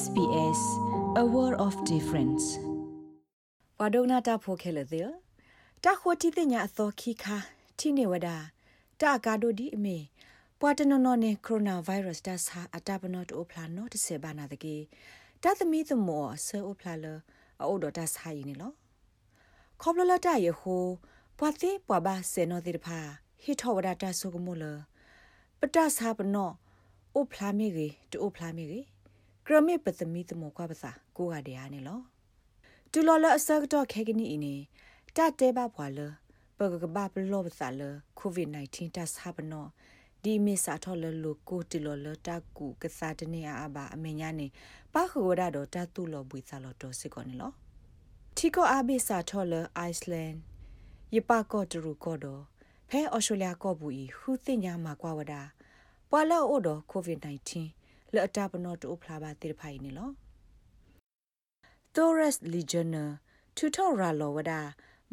SBS a world of difference ဝါဒုနာတာဖိုခဲလေတဲ့တာခိုတီတဲ့ညာအသောခိခါတီနေဝဒတာကာဒိုဒီအမေပွာတနနောနေကိုရိုနာဗိုင်းရပ်စ်တာစာအတာပနော့တိုဖလာနော့တဆေဘာနာတကေတာသမီသမောဆေအိုဖလာလအိုဒတာစာယီနေလောခေါပလလတာယေဟိုပွာသေးပွာဘာဆေနောတိတဖာဟီထောဝဒတာဆုကမိုလပတဆာပနော့အိုဖလာမီရီတိုဖလာမီရီ ဂရမေပသမီသမောကွာပစာကိုကတဲ့ဟာနေလောတူလော်လအစကတော့ခဲကနီအင်းတတဲဘဘွာလပကကဘပလောပစာလကိုဗစ် -19 တဆာပနောဒီမီစာထော်လလကိုတီလော်လတကူကစားတနေအဘာအမညာနေပခဝရတော့တတူလောပွေစာလောတော့စစ်ကောနေလောတီကိုအဘိစာထော်လအိုက်စလန်ယပကောတရူကောတော့ဖဲအော်စတြေးလျကောဘူးဤဟူသိညာမှာကွာဝဒါပွာလောအိုတော့ကိုဗစ် -19 လအတာပနောတိုဖလာပါတိဖိုင်နေလော Taurus Legionner ထူထော်ရာလောဝဒ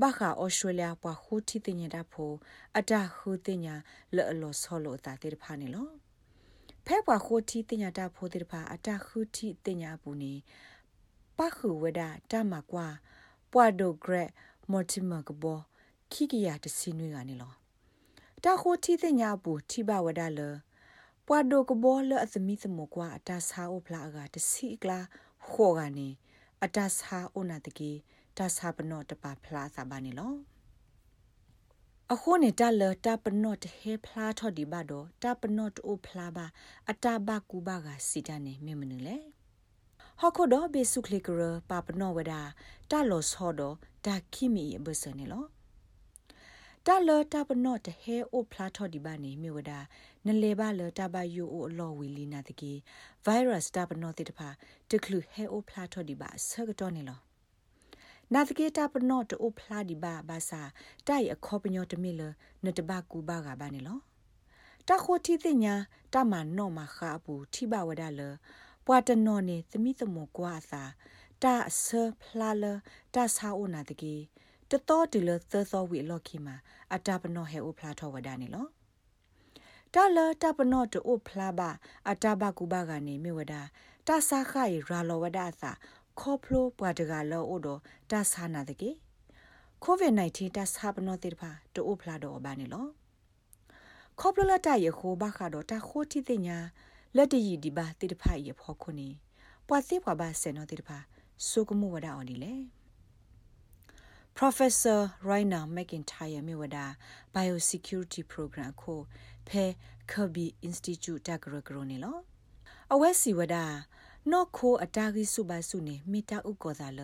ဘာခါဩစတြေးလျပွားခူတီတင်ရတာဖိုအတာခူတင်ညာလော်လော်ဆောလောတာတိဖာနေလောဖဲပွားခူတီတင်ရတာဖိုတိဖာအတာခူတီတင်ညာပူနေပခုဝဒတမကွာပွာဒိုဂရက်မော်တီမာကဘောခိကီယာတစီနွေကနေလောတာခိုတီတင်ညာပူထိဘဝဒလော ပွာဒိုကဘောလအသမီသမကွာအတာဆာအိုဖလာကတစီကလာခေါ်ကနေအတာဆာအိုနာတကေတာဆာပနော့တပါဖလားစာပါနေလောအခုနေတာလတာပနော့တဟေဖလားထော်ဒီဘတော့တာပနော့တိုဖလားပါအတာဘကူဘကစီတနေမေမနူလေဟခုတော့ဘေစုခလီကရပပနော့ဝဒတာလောဆောတော့ဒါခိမီဘဆနေလော တာလတာပနော့တဟဲအိုဖလာထော်ဒီဘာနေမြေဝဒနလေဘာလတာဘယိုအိုအလောဝီလီနာတကီဗိုင်းရပ်စ်တာပနော့တိတဖာတကလူဟဲအိုဖလာထော်ဒီဘာဆကတော့နေလောနာတကေတာပနော့တိုဖလာဒီဘာဘာစာတိုင်အခေါပညောတမီလနတဘကူဘာကဘာနေလောတခိုတီတင်ညာတမနော့မခါဘူးထိဘဝဒလပွာတနော့နေသမိသမောကွာသာတာဆဖလာလတာဆာအိုနာတကေ တတော်တူလသသောဝီလော်ခီမာအတာပနောဟဲအိုဖလာထောဝဒနေလောတာလတာပနောတိုဖလာဘာအတာဘကူဘာကနေမြဝဒတာဆာခိုင်ရာလောဝဒသာခေါပလိုပွားတကလောအိုဒတာဆာနာတကေကိုဗစ် -19 တာဆာပနောတေဖာတိုဖလာတော့ဘာနေလောခေါပလလတရခိုဘာခါတော့တာခိုတီတင်ညာလက်တရီဒီဘာတေတဖာရဖောခုနေပွာစေပွာဘာဆေနောတေတဖာဆုကမှုဝဒအော်ဒီလေ Professor Raina McIntyre မြဝဒ Biosecurity Program ကိုဖဲ Kirby Institute တကရကရနေလောအဝဲစီဝဒနော့ခိုအတာဂိစုပါစုနေမိတာဥကောသာလ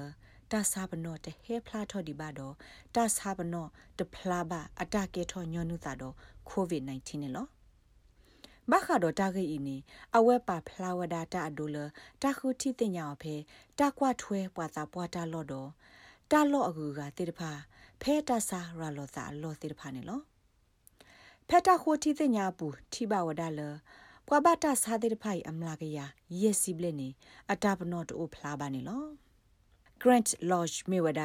တာစာပနော့တဟဲဖလာထော်ဒီပါတော့တာစာပနော့တဖလာပါအတာကေထော်ညွန်နုသာတော့ COVID-19 နေလောဘခါတော့တာဂိအင်းနေအဝဲပါဖလာဝဒတာအဒိုလတာခုတီတင်ညာအဖေတာကွာထွဲပွာသာပွာတာလော့တော့ တာလော့အကူကတေတဖာဖဲတာစာရာလောသာလောတေတဖာနေလောဖဲတာခိုတီတင်ညာပူထိဘဝဒါလပွာဘတာစာတေတဖိုင်အမလာကရယက်စီဘလက်နေအတာပနော့တိုဖလာပါနေလော Grant Lodge မြေဝဒ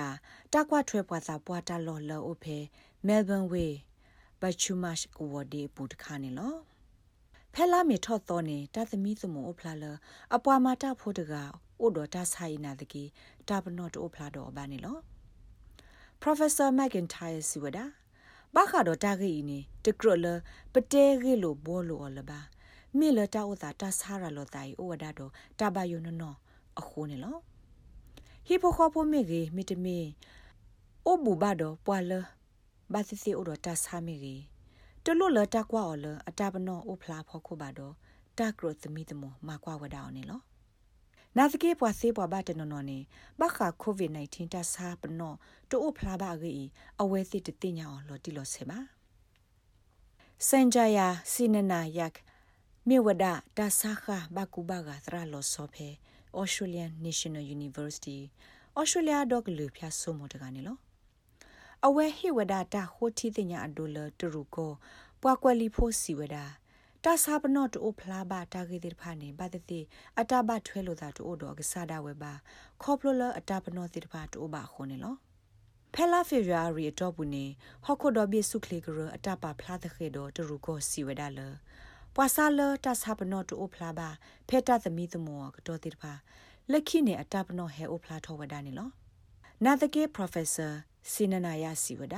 တာကွာထွဲပွာစာပွာတာလော်လောအိုဖဲ Melbourne Way ဘချူမတ်ကိုဝဒီပူတခါနေလောဖဲလာမီထော့တော်နေတာသမီးသမုံအဖလာလအပွားမတာဖို့တက အိုဒတာဆိုင်နာတကီတာပနော့တိုဖလာတော့ဘာနေလော Professor McIntyre စီဝဒဘာခါတော့တာဂီနီတကရလပတဲဂီလိုဘောလိုလဘာမေလတာဥတာတာဆာရလောတိုင်ဩဝဒတော့တာဘယုံနောအခုနေလောဟီပိုခေါပိုမေဂီမီတမီအိုဘူဘာတော့ပွာလဘာစီစီဩတော့တာဆာမေဂီတလူလတာကွာော်လအတာပနောအိုဖလာဖောခုပါတော့တာကရသမီတမမကွာဝဒါအောင်နေလော နာစကေပွားစေးပွားဘတ်နော်နော်နေဘခါကိုဗစ် -19 တဆာပနောတိုးဖလာပါကြီးအဝဲစစ်တတင်ညာအောင်လော်တီလော်ဆေပါစန်ဂျာယာစီနနာယက်မြေဝဒတာဆာခဘကူဘာဂသရလော်ဆောဖေ Australian National University Australia တော့လူဖျားဆိုမတကနေလောအဝဲဟိဝဒတာဟိုတီတင်ညာအဒိုလတူရူကိုပွားကွက်လီဖို့စီဝဒါ တာစာပနော့တိုဖလာဘာတာဂေတိဖာနေဘာတတိအတာဘထွဲလို့သာတိုတော့ကစားတာဝဲပါခေါပလိုလအတာပနော့တိဖာတိုဘာခုန်နေလောဖဲလာဖေဗရာရီတော့ဘူးနေဟော့ခိုဒဘီဆုခလီဂရအတာပါဖလာတဲ့ခေတော့တရူကိုစီဝဒါလပွာဆာလတာဆာပနောတူဖလာဘာဖေတာသမီသမောကတော့တိတဖာလက်ခိနေအတပနောဟဲအိုဖလာထောဝဒနေလောနာတကေပရိုဖက်ဆာစီနနာယာစီဝဒ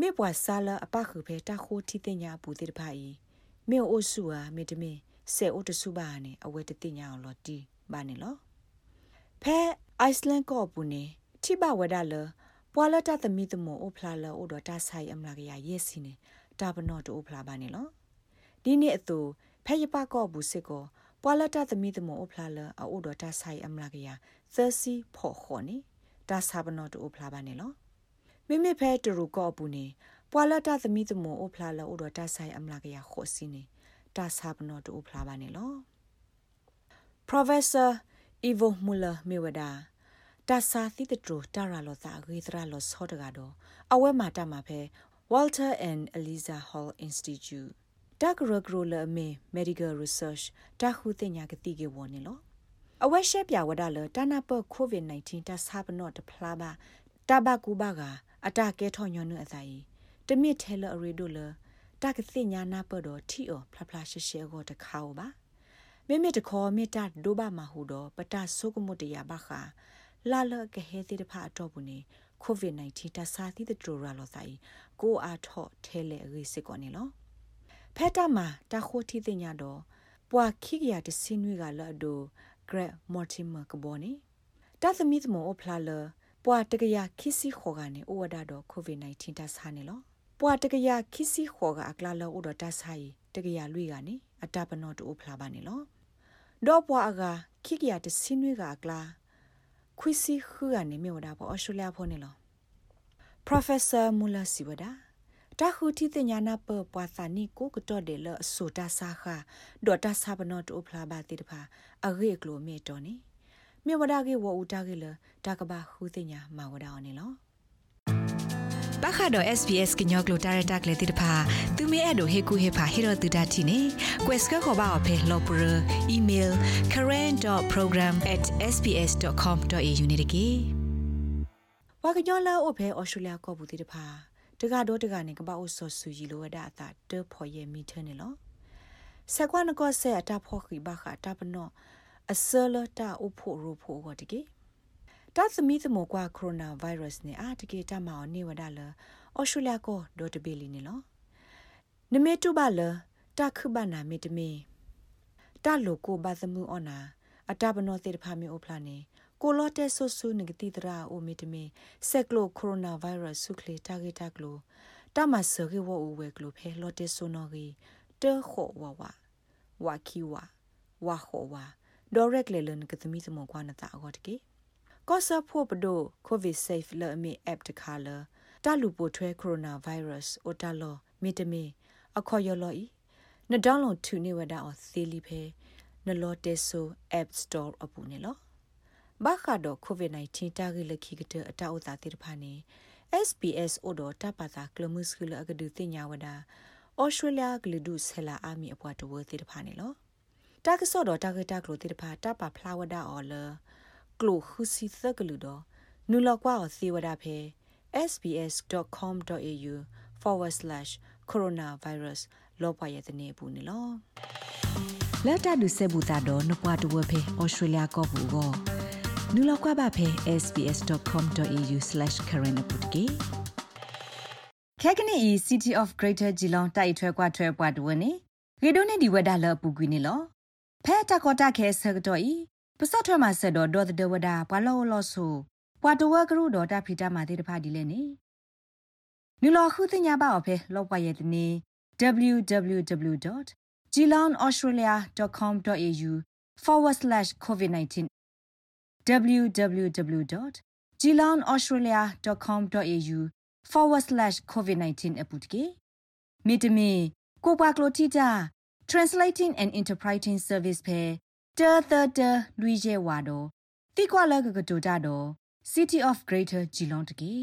မေပွာဆာလအပခုဖေတာခိုတီတင်ညာပူတိတဖာဤ မေအိုဆူအာမေတမင်ဆေအိုတဆူဘာနေအဝဲတတင်ညာလောတီဘာနေလောဖဲအိုက်စလန်ကောပူနေတိဘဝဒလပွာလတာသမီသမောအိုဖလာလောအိုဒတာဆိုင်အမလာကရရက်စီနေတာပနောတူဖလာဘာနေလောဒီနေ့အတူဖဲရပကောဘူးစစ်ကိုပွာလတာသမီသမောအဖလာလအိုဒတာဆိုင်အမလာကရသစီဖော်ခေါ်နေတာဆာဘနောတူဖလာပါနေလောမိမိဖဲတူရူကောဘူးနေ ပွာလတာသမီသမောအဖလာလအိုဒတာဆိုင်အမလာကရခေါ်စီနေတာဆာဘနောတူဖလာပါနေလော Professor Ivo Muller Mewada တာစာသီတထတာရာလောသာဂေသရာလောဆောတကတော့အဝဲမာတာမှာဖဲ Walter and Eliza Hall Institute တကရဂရိုလမေ Medical Research တခုတင်ညာကတိကေဝနေလောအဝက်ရှက်ပြဝဒလတနာပ COVID-19 တဆာပနော့တဖလာပါတဘကူဘာကအတကဲထောညွန်းအသာဤ တမစ်ထဲလအရီဒိုလတကသိညာနာပတော်ထီအောဖလာဖလာရှေရှေကိုတခါပါမေမေတခေါ်မေတ္တာဒိုဘာမဟုတော့ပတဆုကမတရပါခါလာလကဟဲတိတဖအတော့ဘူးနေ COVID-19 တဆာသီတဒရလောဆိုင်ကိုအားထော့ထဲလေအရေးစစ်ကောနေလောဖက်တာမှာတခိုတီတင်ညာတော့ပွာခိကရတစင်းွေကလာဒိုဂရက်မော်တီမာကဘောနေတသမီသမောဖလာလပွာတကရခိစီခေါ်ကနေဩဝဒတော့ COVID-19 တဆာနေလော ပွာတကရခိစီခေါ်ကအကလာလောဩတော့တဆာရီတကရလွေကနေအတပနောတူဖလာပါနေလောတော့ပွာအကခိကရတစင်းွေကအကလာခွီစီခူကနေမြေဝဒါပေါ်အော်စတြေးလျဖို့နေလော Professor Mula Siwada တခုတီတညာနာပပွာသနီကိုကတော့တယ်လဆိုတာစာခဒေါ်တာစာပနောတိုဖလာဘာတိတဖာအဂေကလိုမေတော်နေမြေဝဒါကေဝဦးတာကေလတာကဘာဟူတညာမဝဒါအောင်နေလော ပခါတော့ SBS ကညောကလိုတာရတက်လေတိတဖာသူမဲအဲ့တို့ဟေကူဟေဖာဟေရတူတာတီနေ quest ကခေါ်ပါအဖေလောပရ email current.program@sbs.com.au နေတကေဝါကညောလာအိုဖေအော်စတြေးလျကောဘူးတိတဖာတကတော့တကနေကပအိုဆောဆူကြီးလိုဝဒအတာတဖော်ရဲ့မီထနေလောဆက်ကွာနကောဆက်အတာဖော်ခိဘခတာပနောအဆလတာအိုဖို့ရဖို့ဟောတကေ တသမီသမကွာကိုရိုနာဗိုင်းရပ်စ်နဲ့အာတကေတမောင်နေဝဒလအော်စတြေးလျကိုဒေါ်တဘီလီနေလောနမေတုဘလတခုဘနာမေတမေတလိုကိုဘာသမှုအနာအတာပနောတေတဖာမေအိုဖလာနေကိုလော့တဲဆူဆူနဂတိတရာအိုမီတမီဆက်ကလိုကိုရိုနာဗိုင်းရပ်စ်ဆုခလေတာဂေတာကလိုတမဆဂေဝအိုဝဲကလိုဖဲလော့တဲဆိုနော်ဂီတဲခောဝဝဝါခီဝဝါခောဝဒိုရက်လေလန်ကသမီစမောကွာနတာအော့တကေ ကောဆာဖို့ပဒိုကိုဗစ်ဆေးဖ်လအမီအပ်တခါလာတလူပိုထွဲကိုရိုနာဗိုင်းရပ်စ်အိုတလောမီတမီအခေါ်ရလောဤနဒေါင်းလုံး2နေဝဒါအော်သီလီဖဲနလောတဲဆို app store အပူနေလောဘာခါဒို COVID-19 တာဂိလခိကတအတာဥတာတိတဖာနေ SBS အိုဒတာပတာကလမှုစကလအကဒူတင်ညာဝဒဩစတြေးလျဂလဒုဆဲလာအာမီအပွားတဝတိတဖာနေလောတာကဆော့တော့တာဂတာကလိုတိတဖာတာပါဖလာဝဒအော်လ ကလိုခုစီသကလူတော့နူလောက်ကွာစီဝဒဖဲ sbs.com.au/coronavirus လောပွားရတဲ့နေဘူးနေလောလက်တာဒုဆေဘူတာတော့နပွားတဝဖဲဩစတြေးလျကောဘူးကောနူလောက်ကွာပါဖဲ sbs.com.au/current ပုတ်ကေခဲကနီ City of Greater Geelong တိုက်ထွဲကွာထွဲပွားတဝနေရေဒိုနေဒီဝဒါလပူကွီနေလောဖဲတကောတာခဲဆကတော့ဤ ပစတ်ထွဲမှာဆက်တော့ဒေါ်တဲ့ဝဒါဘွာလောလောဆူပွာတဝကရုဒေါ်တာဖီတာမာတေတဖာဒီလဲနေနူလောခုတင်ညာပါအဖဲလောပွားရဲ့တနေ www.geelongaustralia.com.au forward slash COVID-19 www.geelongaustralia.com.au forward slash COVID-19 အပုတ်ကေမိတမီကိုပွားကလိုတီတာ translating and interpreting service ဖဲ တာတာတာလူရဲဝါတော့တိကွာလကကတိုတာတော့ City of Greater Geelong တကေ